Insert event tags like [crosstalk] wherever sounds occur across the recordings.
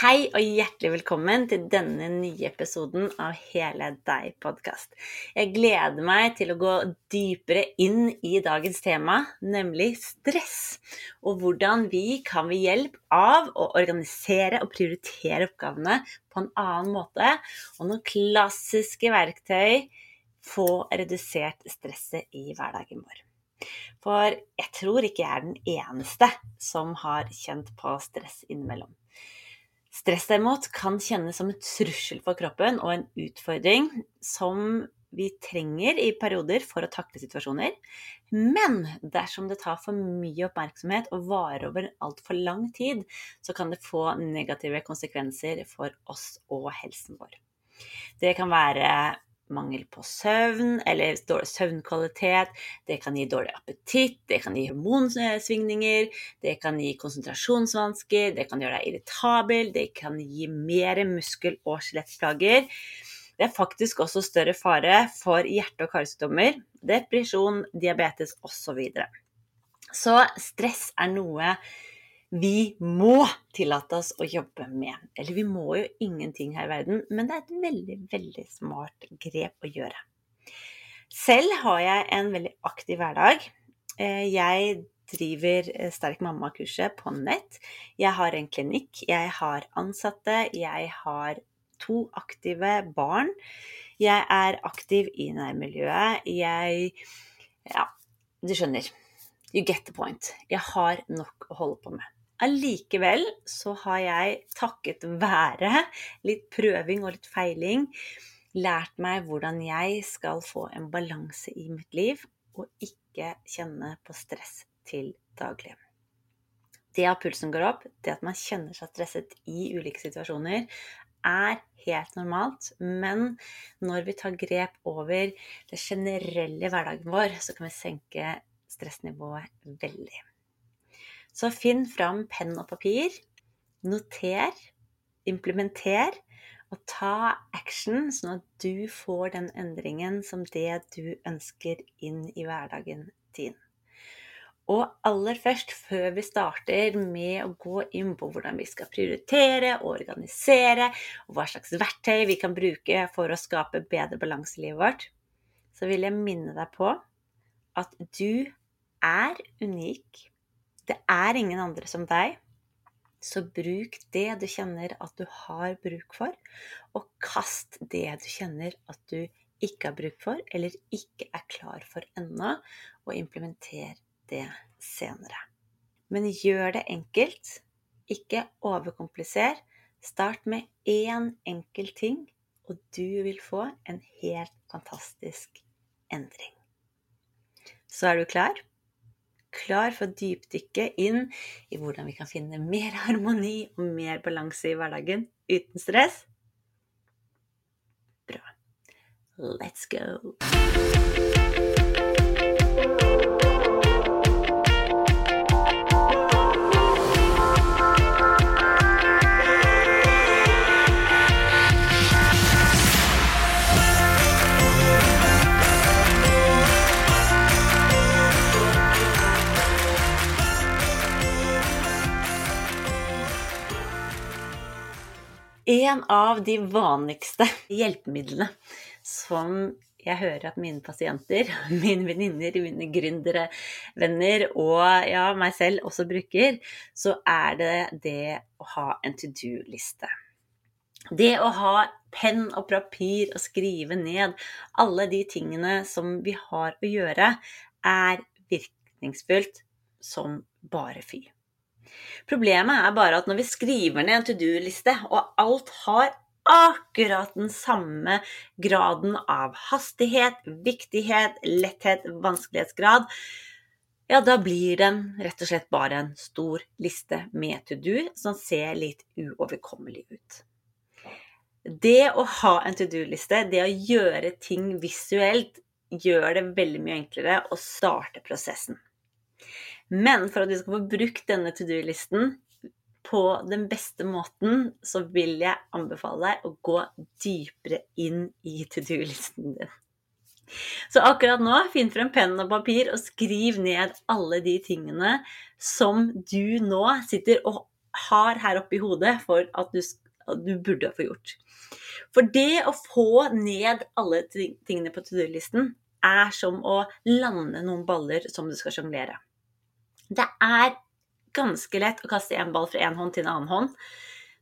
Hei og hjertelig velkommen til denne nye episoden av Hele deg-podkast. Jeg gleder meg til å gå dypere inn i dagens tema, nemlig stress. Og hvordan vi kan ved hjelp av å organisere og prioritere oppgavene på en annen måte, og noen klassiske verktøy, få redusert stresset i hverdagen vår. For jeg tror ikke jeg er den eneste som har kjent på stress innimellom. Stress derimot kan kjennes som en trussel for kroppen og en utfordring som vi trenger i perioder for å takle situasjoner. Men dersom det tar for mye oppmerksomhet og varer over altfor lang tid, så kan det få negative konsekvenser for oss og helsen vår. Det kan være mangel på søvn eller dårlig søvnkvalitet. Det kan gi dårlig appetitt, det kan gi hormonsvingninger, det kan gi konsentrasjonsvansker, det kan gjøre deg irritabel, det kan gi mer muskel- og skjelettplager. Det er faktisk også større fare for hjerte- og karsykdommer, depresjon, diabetes osv. Så, videre. så stress er noe vi må tillate oss å jobbe med. Eller vi må jo ingenting her i verden, men det er et veldig, veldig smart grep å gjøre. Selv har jeg en veldig aktiv hverdag. Eh, jeg driver eh, Sterk mamma-kurset på nett. Jeg har en klinikk, jeg har ansatte, jeg har to aktive barn. Jeg er aktiv i nærmiljøet. Jeg Ja, du skjønner. You get the point. Jeg har nok å holde på med. Allikevel så har jeg takket være litt prøving og litt feiling lært meg hvordan jeg skal få en balanse i mitt liv og ikke kjenne på stress til daglig. Det at pulsen går opp, det at man kjenner seg stresset i ulike situasjoner, er helt normalt. Men når vi tar grep over det generelle hverdagen vår, så kan vi senke stressnivået veldig. Så finn fram penn og papir. Noter. Implementer. Og ta action, sånn at du får den endringen som det du ønsker inn i hverdagen din. Og aller først, før vi starter med å gå inn på hvordan vi skal prioritere og organisere, og hva slags verktøy vi kan bruke for å skape bedre balanse i livet vårt, så vil jeg minne deg på at du er unik det er ingen andre som deg. Så bruk det du kjenner at du har bruk for, og kast det du kjenner at du ikke har bruk for, eller ikke er klar for ennå, og implementer det senere. Men gjør det enkelt. Ikke overkompliser. Start med én enkel ting, og du vil få en helt fantastisk endring. Så er du klar? Klar for å dypdykke inn i hvordan vi kan finne mer harmoni og mer balanse i hverdagen uten stress? Bra. Let's go! En av de vanligste hjelpemidlene som jeg hører at mine pasienter, [laughs] mine venninner, mine gründere, venner og ja, meg selv også bruker, så er det det å ha en to do-liste. Det å ha penn og papir og skrive ned alle de tingene som vi har å gjøre, er virkningsfullt som bare fy. Problemet er bare at når vi skriver ned en to do-liste, og alt har akkurat den samme graden av hastighet, viktighet, letthet, vanskelighetsgrad, ja, da blir den rett og slett bare en stor liste med to do som ser litt uoverkommelig ut. Det å ha en to do-liste, det å gjøre ting visuelt, gjør det veldig mye enklere å starte prosessen. Men for at du skal få brukt denne to do-listen på den beste måten, så vil jeg anbefale deg å gå dypere inn i to do-listen din. Så akkurat nå, finn frem penn og papir og skriv ned alle de tingene som du nå sitter og har her oppe i hodet for at du, at du burde få gjort. For det å få ned alle tingene på to do-listen er som å lande noen baller som du skal sjonglere. Det er ganske lett å kaste én ball fra én hånd til en annen hånd.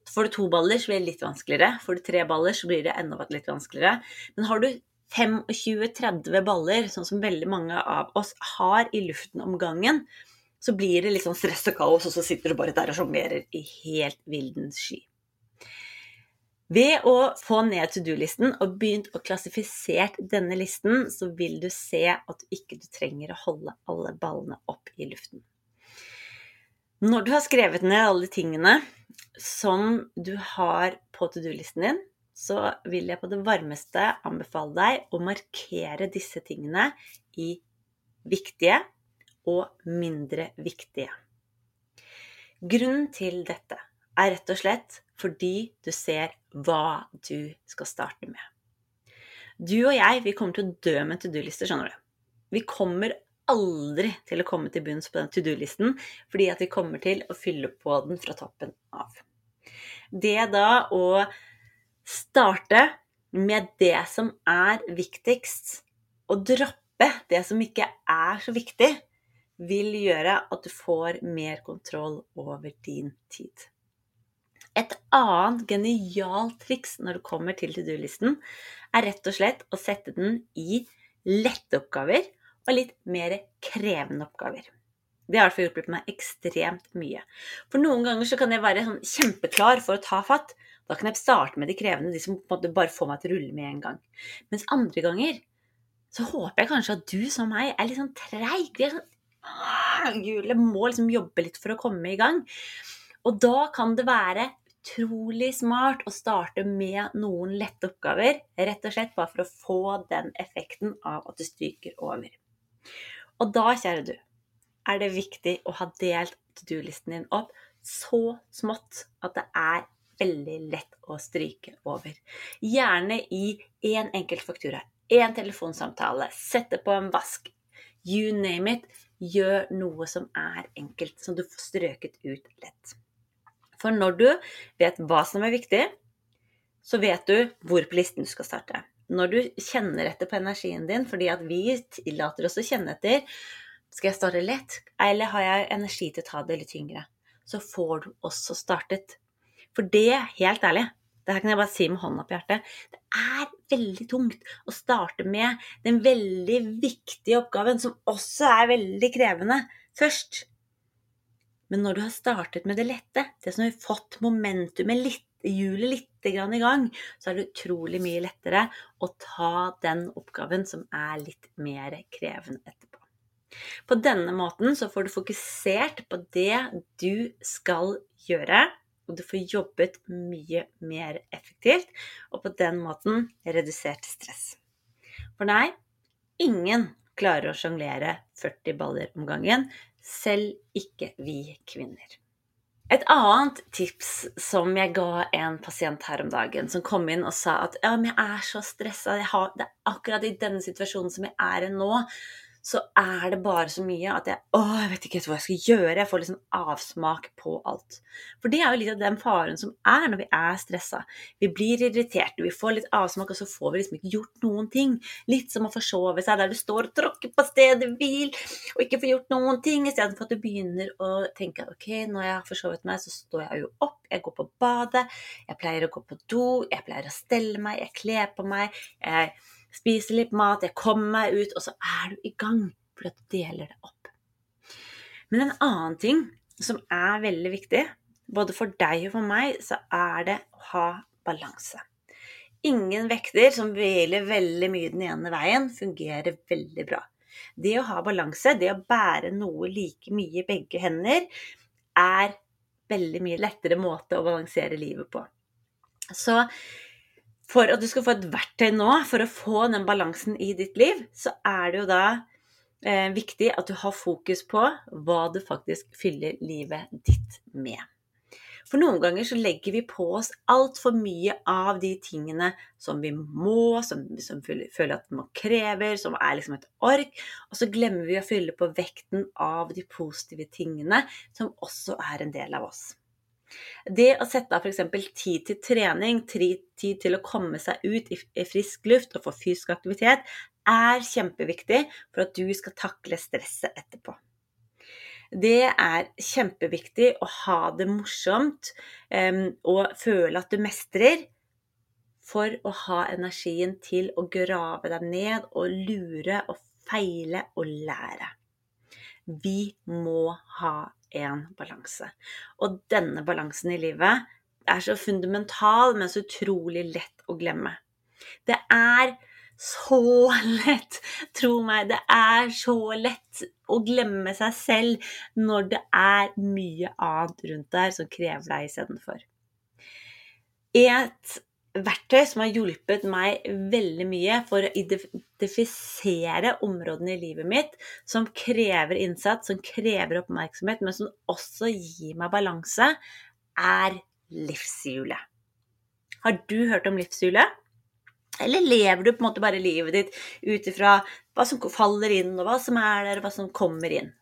Får du to baller, så blir det litt vanskeligere. Får du tre baller, så blir det enda litt vanskeligere. Men har du 25-30 baller, sånn som veldig mange av oss har i luften om gangen, så blir det litt sånn stress og kaos, og så sitter du bare der og sjonglerer i helt vildens sky. Ved å få ned to do-listen og begynt å klassifisere denne listen, så vil du se at du ikke trenger å holde alle ballene opp i luften. Når du har skrevet ned alle de tingene som du har på to do-listen din, så vil jeg på det varmeste anbefale deg å markere disse tingene i viktige og mindre viktige. Grunnen til dette er rett og slett fordi du ser hva du skal starte med. Du og jeg, vi kommer til å dø med to do-lister, skjønner du. Vi kommer aldri til å komme til bunns på den to do-listen, fordi at vi kommer til å fylle på den fra toppen av. Det da å starte med det som er viktigst, og droppe det som ikke er så viktig, vil gjøre at du får mer kontroll over din tid. Et annet genialt triks når det kommer til to do-listen, er rett og slett å sette den i lette oppgaver og litt mer krevende oppgaver. Det har i hvert hjulpet meg ekstremt mye. For noen ganger så kan jeg være sånn kjempeklar for å ta fatt. Da kan jeg starte med de krevende, de som på en måte bare får meg til å rulle med en gang. Mens andre ganger så håper jeg kanskje at du som meg er litt sånn treig. Vi er sånn Jule må liksom jobbe litt for å komme i gang. Og da kan det være utrolig smart å starte med noen lette oppgaver, rett og slett bare for å få den effekten av at du stryker over. Og da, kjære du, er det viktig å ha delt to do-listen din opp så smått at det er veldig lett å stryke over. Gjerne i én enkelt faktura, én telefonsamtale, sette på en vask. You name it. Gjør noe som er enkelt, som du får strøket ut lett. For når du vet hva som er viktig, så vet du hvor på listen du skal starte. Når du kjenner etter på energien din, fordi at vi tillater oss å kjenne etter Skal jeg starte lett, eller har jeg energi til å ta det litt tyngre? Så får du også startet. For det, helt ærlig, det her kan jeg bare si med hånda på hjertet, det er veldig tungt å starte med den veldig viktige oppgaven, som også er veldig krevende, først. Men når du har startet med det lette, det som har fått momentumet litt, hjulet litt i gang, så er det utrolig mye lettere å ta den oppgaven som er litt mer krevende etterpå. På denne måten så får du fokusert på det du skal gjøre, og du får jobbet mye mer effektivt, og på den måten redusert stress. For nei, ingen klarer å sjonglere 40 baller om gangen, selv ikke vi kvinner. Et annet tips som jeg ga en pasient her om dagen, som kom inn og sa at ja, men jeg er så stressa, det er akkurat i denne situasjonen som jeg er i nå, så er det bare så mye at jeg å, jeg vet ikke hva jeg skal gjøre. Jeg får liksom avsmak på alt. For det er jo litt av den faren som er når vi er stressa. Vi blir irriterte, vi får litt avsmak, og så får vi liksom ikke gjort noen ting. Litt som å forsove seg der du står og tråkker på stedet hvil og ikke får gjort noen ting, istedenfor at du begynner å tenke ok, når jeg har forsovet meg, så står jeg jo opp, jeg går på badet, jeg pleier å gå på do, jeg pleier å stelle meg, jeg kler på meg. jeg spiser litt mat, jeg kommer meg ut, og så er du i gang fordi at du deler det opp. Men en annen ting som er veldig viktig, både for deg og for meg, så er det å ha balanse. Ingen vekter som hviler veldig mye den ene veien, fungerer veldig bra. Det å ha balanse, det å bære noe like mye i begge hender, er veldig mye lettere måte å balansere livet på. Så for at du skal få et verktøy nå for å få den balansen i ditt liv, så er det jo da eh, viktig at du har fokus på hva du faktisk fyller livet ditt med. For noen ganger så legger vi på oss altfor mye av de tingene som vi må, som, som føler at man krever, som er liksom et ork, og så glemmer vi å fylle på vekten av de positive tingene som også er en del av oss. Det å sette av f.eks. tid til trening, tid til å komme seg ut i frisk luft og få fysisk aktivitet, er kjempeviktig for at du skal takle stresset etterpå. Det er kjempeviktig å ha det morsomt um, og føle at du mestrer for å ha energien til å grave deg ned og lure og feile og lære. Vi må ha en balanse. Og denne balansen i livet er så fundamental, men så utrolig lett å glemme. Det er så lett, tro meg, det er så lett å glemme seg selv når det er mye annet rundt der som krever deg istedenfor. Et verktøy som har hjulpet meg veldig mye for å identifisere områdene i livet mitt som krever innsats, som krever oppmerksomhet, men som også gir meg balanse, er livshjulet. Har du hørt om livshjulet? Eller lever du på en måte bare livet ditt ut ifra hva som faller inn, og hva som er der, og hva som kommer inn?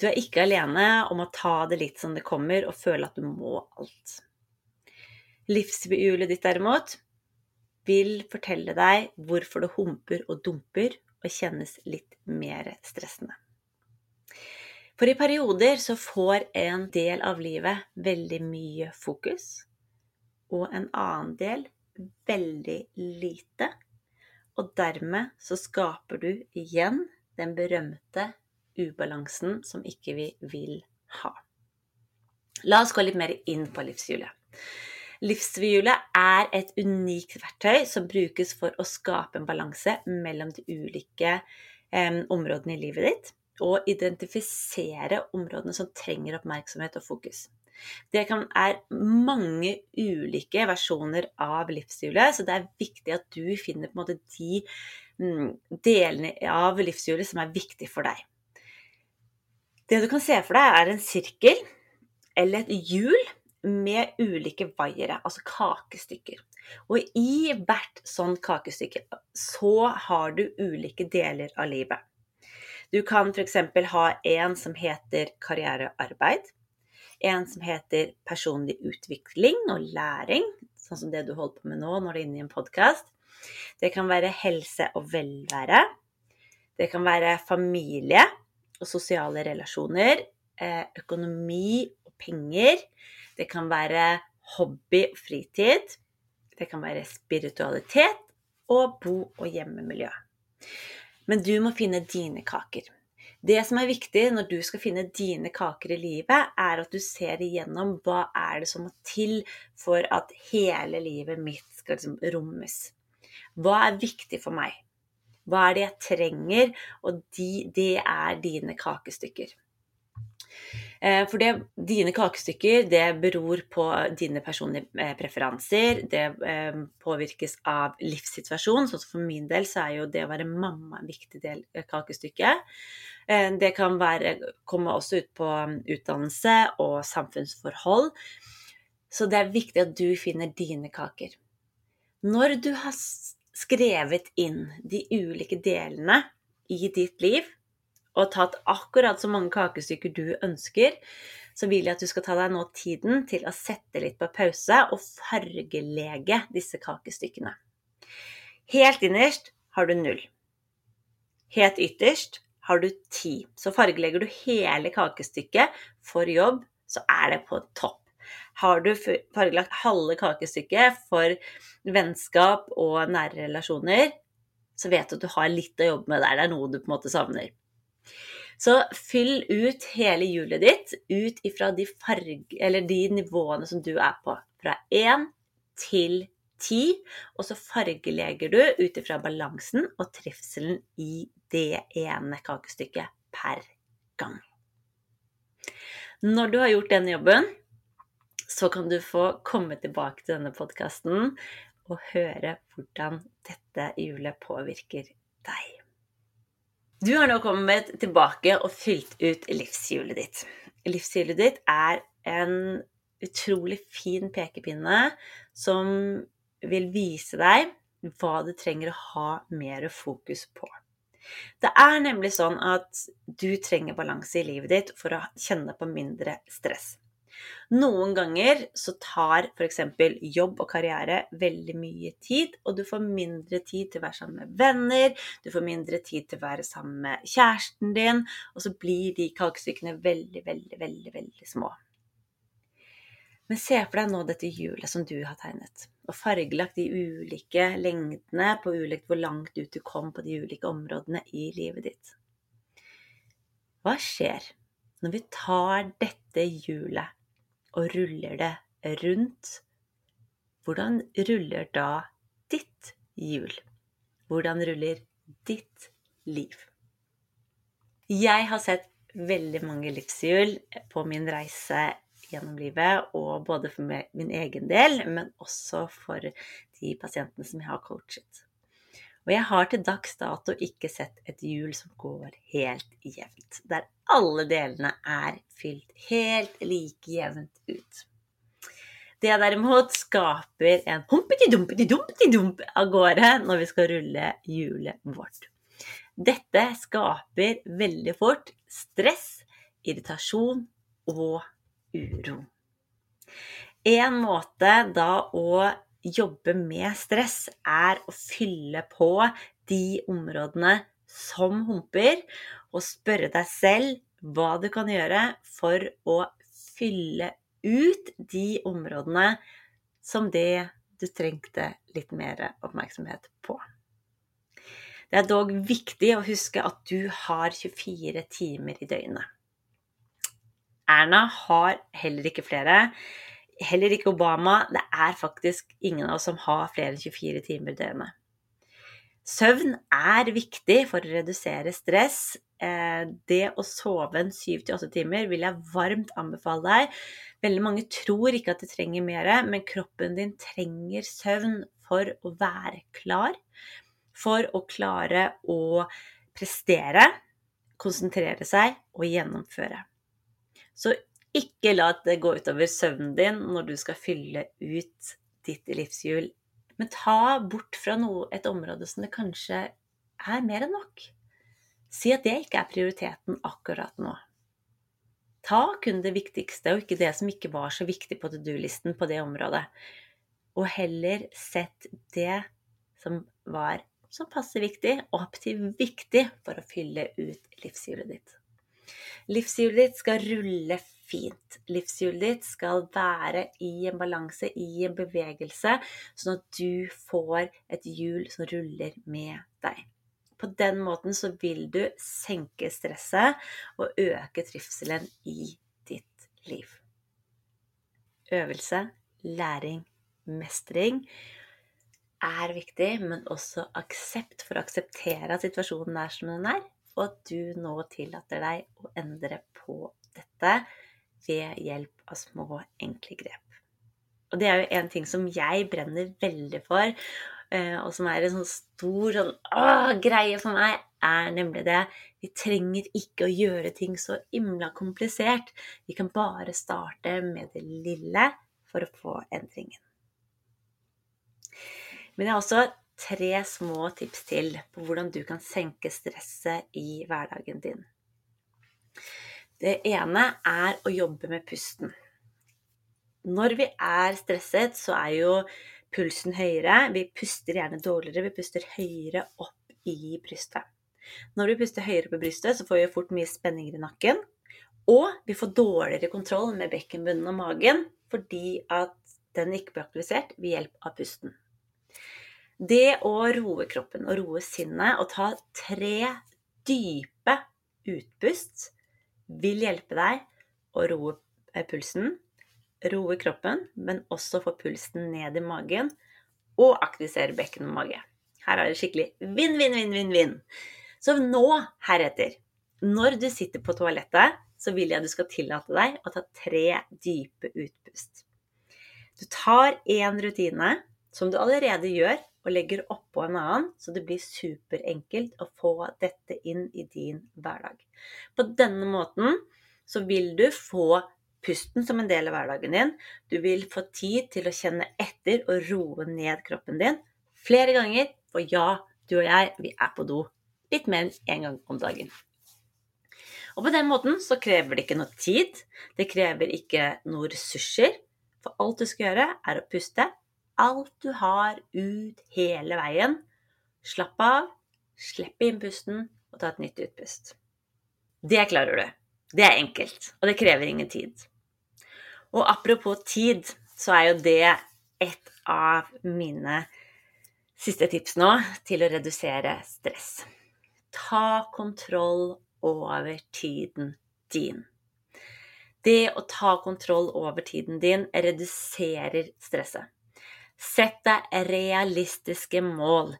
Du er ikke alene om å ta det litt som det kommer, og føle at du må alt. Livshjulet ditt derimot vil fortelle deg hvorfor det humper og dumper og kjennes litt mer stressende. For i perioder så får en del av livet veldig mye fokus, og en annen del veldig lite. Og dermed så skaper du igjen den berømte ubalansen som ikke vi vil ha. La oss gå litt mer inn på livshjulet. Livshjulet er et unikt verktøy som brukes for å skape en balanse mellom de ulike eh, områdene i livet ditt, og identifisere områdene som trenger oppmerksomhet og fokus. Det kan, er mange ulike versjoner av livshjulet, så det er viktig at du finner måte, de mm, delene av livshjulet som er viktig for deg. Det du kan se for deg, er en sirkel eller et hjul med ulike vaiere, altså kakestykker. Og i hvert sånn kakestykke så har du ulike deler av livet. Du kan f.eks. ha en som heter karrierearbeid. En som heter personlig utvikling og læring, sånn som det du holder på med nå når du er inne i en podkast. Det kan være helse og velvære. Det kan være familie og sosiale relasjoner. Eh, økonomi penger. Det kan være hobby og fritid. Det kan være spiritualitet og bo- og hjemmemiljø. Men du må finne dine kaker. Det som er viktig når du skal finne dine kaker i livet, er at du ser igjennom hva er det som må til for at hele livet mitt skal liksom rommes. Hva er viktig for meg? Hva er det jeg trenger? Og de, det er dine kakestykker. Eh, for det, dine kakestykker det beror på dine personlige eh, preferanser. Det eh, påvirkes av livssituasjonen. Som for min del så er jo det å være mamma en viktig del av kakestykket. Det kan være, komme også ut på um, utdannelse og samfunnsforhold. Så det er viktig at du finner dine kaker. Når du har skrevet inn de ulike delene i ditt liv, og tatt akkurat så mange kakestykker du ønsker, så vil jeg at du skal ta deg nå tiden til å sette litt på pause og fargelege disse kakestykkene. Helt innerst har du null. Helt ytterst har du ti. Så fargelegger du hele kakestykket for jobb, så er det på topp. Har du fargelagt halve kakestykket for vennskap og nære relasjoner, så vet du at du har litt å jobbe med der. Det er noe du på en måte savner. Så fyll ut hele hjulet ditt ut ifra de, de nivåene som du er på. Fra 1 til 10, og så fargeleger du ut ifra balansen og trivselen i det ene kakestykket per gang. Når du har gjort denne jobben, så kan du få komme tilbake til denne podkasten og høre hvordan dette hjulet påvirker deg. Du har nå kommet tilbake og fylt ut livshjulet ditt. Livshjulet ditt er en utrolig fin pekepinne som vil vise deg hva du trenger å ha mer fokus på. Det er nemlig sånn at du trenger balanse i livet ditt for å kjenne på mindre stress. Noen ganger så tar f.eks. jobb og karriere veldig mye tid, og du får mindre tid til å være sammen med venner, du får mindre tid til å være sammen med kjæresten din, og så blir de kalkstykkene veldig, veldig, veldig, veldig små. Men se for deg nå dette hjulet som du har tegnet, og fargelagt de ulike lengdene på ulikt hvor langt ut du kom på de ulike områdene i livet ditt. Hva skjer når vi tar dette hjulet og ruller det rundt, hvordan ruller da ditt hjul? Hvordan ruller ditt liv? Jeg har sett veldig mange livshjul på min reise gjennom livet, og både for min egen del, men også for de pasientene som jeg har coachet. Og jeg har til dags dato ikke sett et hjul som går helt jevnt, der alle delene er fylt helt like jevnt ut. Det derimot skaper en humpeti-dumpeti-dumpeti-dump av gårde når vi skal rulle hjulet vårt. Dette skaper veldig fort stress, irritasjon og uro. En måte da å jobbe med stress, er å fylle på de områdene som humper, og spørre deg selv hva du kan gjøre for å fylle ut de områdene som det du trengte litt mer oppmerksomhet på. Det er dog viktig å huske at du har 24 timer i døgnet. Erna har heller ikke flere heller ikke Obama. Det er faktisk ingen av oss som har flere enn 24 timer i døgnet. Søvn er viktig for å redusere stress. Eh, det å sove en 7-8 timer vil jeg varmt anbefale deg. Veldig mange tror ikke at de trenger mer, men kroppen din trenger søvn for å være klar. For å klare å prestere, konsentrere seg og gjennomføre. Så ikke la det gå utover søvnen din når du skal fylle ut ditt livshjul. Men ta bort fra noe, et område som det kanskje er mer enn nok. Si at det ikke er prioriteten akkurat nå. Ta kun det viktigste, og ikke det som ikke var så viktig på to do-listen på det området. Og heller sett det som var som passer viktig, og aktivt viktig for å fylle ut livshjulet ditt. Livshjulet ditt skal rulle fint. Livshjulet ditt skal være i en balanse, i en bevegelse, sånn at du får et hjul som ruller med deg. På den måten så vil du senke stresset og øke trivselen i ditt liv. Øvelse, læring, mestring er viktig, men også aksept for å akseptere at situasjonen er som den er, og at du nå tillater deg å endre på dette ved hjelp av små, enkle grep. Og det er jo en ting som jeg brenner veldig for, eh, og som er en sånn stor sånn, å, greie for meg, er nemlig det vi trenger ikke å gjøre ting så himla komplisert. Vi kan bare starte med det lille for å få endringen. Men jeg har også tre små tips til på hvordan du kan senke stresset i hverdagen din. Det ene er å jobbe med pusten. Når vi er stresset, så er jo pulsen høyere. Vi puster gjerne dårligere. Vi puster høyere opp i brystet. Når vi puster høyere på brystet, så får vi fort mye spenninger i nakken. Og vi får dårligere kontroll med bekkenbunnen og magen fordi at den ikke blir aktivisert ved hjelp av pusten. Det å roe kroppen og roe sinnet og ta tre dype utpust vil hjelpe deg å roe eh, pulsen, roe kroppen, men også få pulsen ned i magen og aktivisere bekken og mage. Her er det skikkelig vinn, vinn, vinn, vinn, vinn. Så nå, heretter, når du sitter på toalettet, så vil jeg at du skal tillate deg å ta tre dype utpust. Du tar én rutine som du allerede gjør, og legger oppå en annen, så det blir superenkelt å få dette inn i din hverdag. På denne måten så vil du få pusten som en del av hverdagen din. Du vil få tid til å kjenne etter og roe ned kroppen din flere ganger. For ja, du og jeg, vi er på do litt mer enn én gang om dagen. Og på den måten så krever det ikke noe tid, det krever ikke noen ressurser. For alt du skal gjøre, er å puste alt du har ut hele veien. Slapp av, slipp inn pusten og ta et nytt utpust. Det klarer du. Det er enkelt, og det krever ingen tid. Og apropos tid, så er jo det et av mine siste tips nå til å redusere stress. Ta kontroll over tiden din. Det å ta kontroll over tiden din reduserer stresset. Sett deg realistiske mål.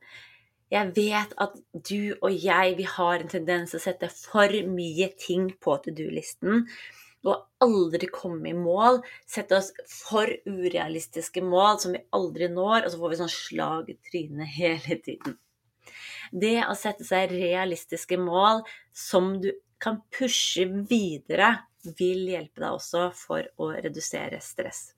Jeg vet at du og jeg vi har en tendens til å sette for mye ting på to do-listen og aldri komme i mål. Sette oss for urealistiske mål som vi aldri når, og så får vi sånn slag i trynet hele tiden. Det å sette seg realistiske mål som du kan pushe videre, vil hjelpe deg også for å redusere stress.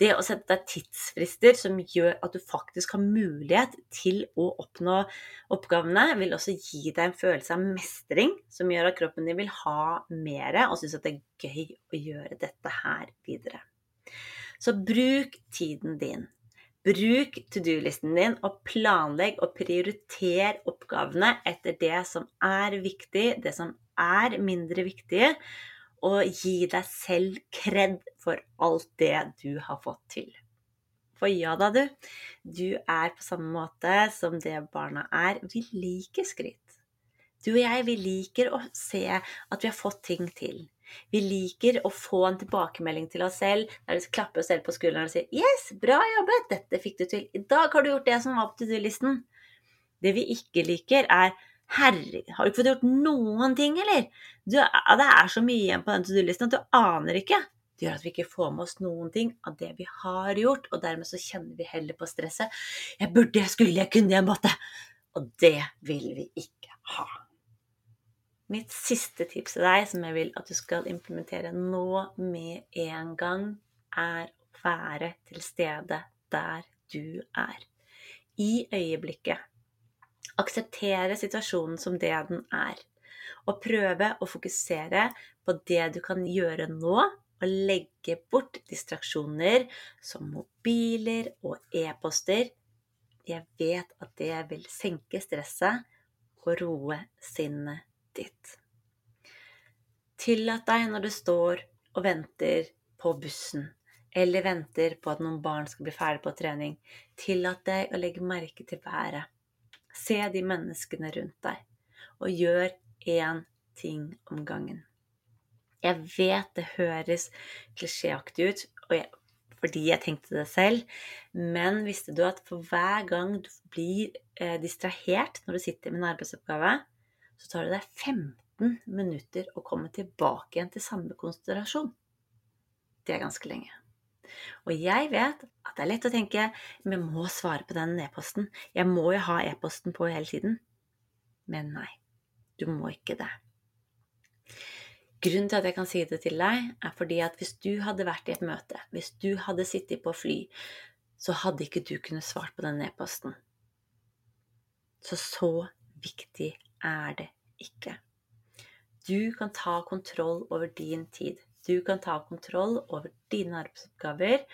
Det å sette deg tidsfrister som gjør at du faktisk har mulighet til å oppnå oppgavene, vil også gi deg en følelse av mestring som gjør at kroppen din vil ha mer og synes at det er gøy å gjøre dette her videre. Så bruk tiden din. Bruk to do-listen din og planlegg og prioriter oppgavene etter det som er viktig, det som er mindre viktige, og gi deg selv kred for alt det du har fått til. For ja da, du. Du er på samme måte som det barna er. Vi liker skryt. Du og jeg, vi liker å se at vi har fått ting til. Vi liker å få en tilbakemelding til oss selv der vi klapper oss selv på skulderen og sier 'Yes, bra jobbet! Dette fikk du til. I dag har du gjort det som var på to do-listen.' Det vi ikke liker, er Herregud, har du ikke fått gjort noen ting, eller? Du, det er så mye igjen på den to do-listen at du aner ikke. Det gjør at vi ikke får med oss noen ting av det vi har gjort, og dermed så kjenner vi heller på stresset. Jeg burde, jeg skulle, jeg kunne, jeg måtte. Og det vil vi ikke ha. Mitt siste tips til deg, som jeg vil at du skal implementere nå med en gang, er å være til stede der du er. I øyeblikket Akseptere situasjonen som det den er. Og prøve å fokusere på det du kan gjøre nå, og legge bort distraksjoner som mobiler og e-poster. Jeg vet at det vil senke stresset og roe sinnet ditt. Tillat deg når du står og venter på bussen, eller venter på at noen barn skal bli ferdig på trening, tillat deg å legge merke til været. Se de menneskene rundt deg, og gjør én ting om gangen. Jeg vet det høres klisjéaktig ut, jeg, fordi jeg tenkte det selv, men visste du at for hver gang du blir eh, distrahert når du sitter med en arbeidsoppgave, så tar det deg 15 minutter å komme tilbake igjen til samme konsentrasjon. Det er ganske lenge. Og jeg vet at det er lett å tenke vi må svare på den e-posten. Jeg må jo ha e-posten på hele tiden. Men nei, du må ikke det. Grunnen til at jeg kan si det til deg, er fordi at hvis du hadde vært i et møte, hvis du hadde sittet på fly, så hadde ikke du kunnet svart på den e-posten. Så så viktig er det ikke. Du kan ta kontroll over din tid. Du kan ta kontroll over dine arbeidsoppgaver,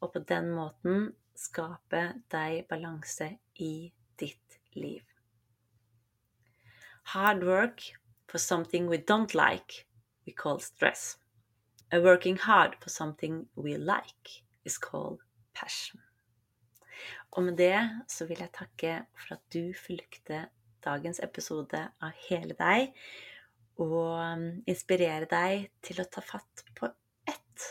og på den måten skape deg balanse i ditt liv. Hard work for something we don't like, we call stress. A working hard for something we like is called passion. Og med det så vil jeg takke for at du fulgte dagens episode av Hele deg og um, inspirere deg til å ta fatt på ett.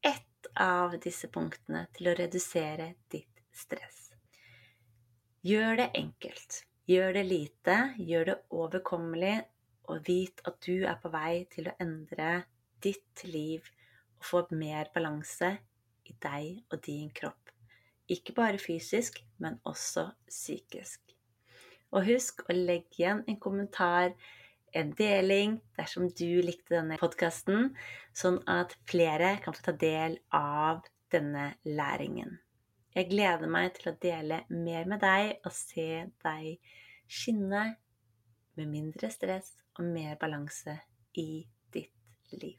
Ett av disse punktene til å redusere ditt stress. Gjør det enkelt. Gjør det lite, gjør det overkommelig, og vit at du er på vei til å endre ditt liv og få mer balanse i deg og din kropp. Ikke bare fysisk, men også psykisk. Og husk å legge igjen en kommentar en deling dersom du likte denne podkasten, sånn at flere kan få ta del av denne læringen. Jeg gleder meg til å dele mer med deg og se deg skinne med mindre stress og mer balanse i ditt liv.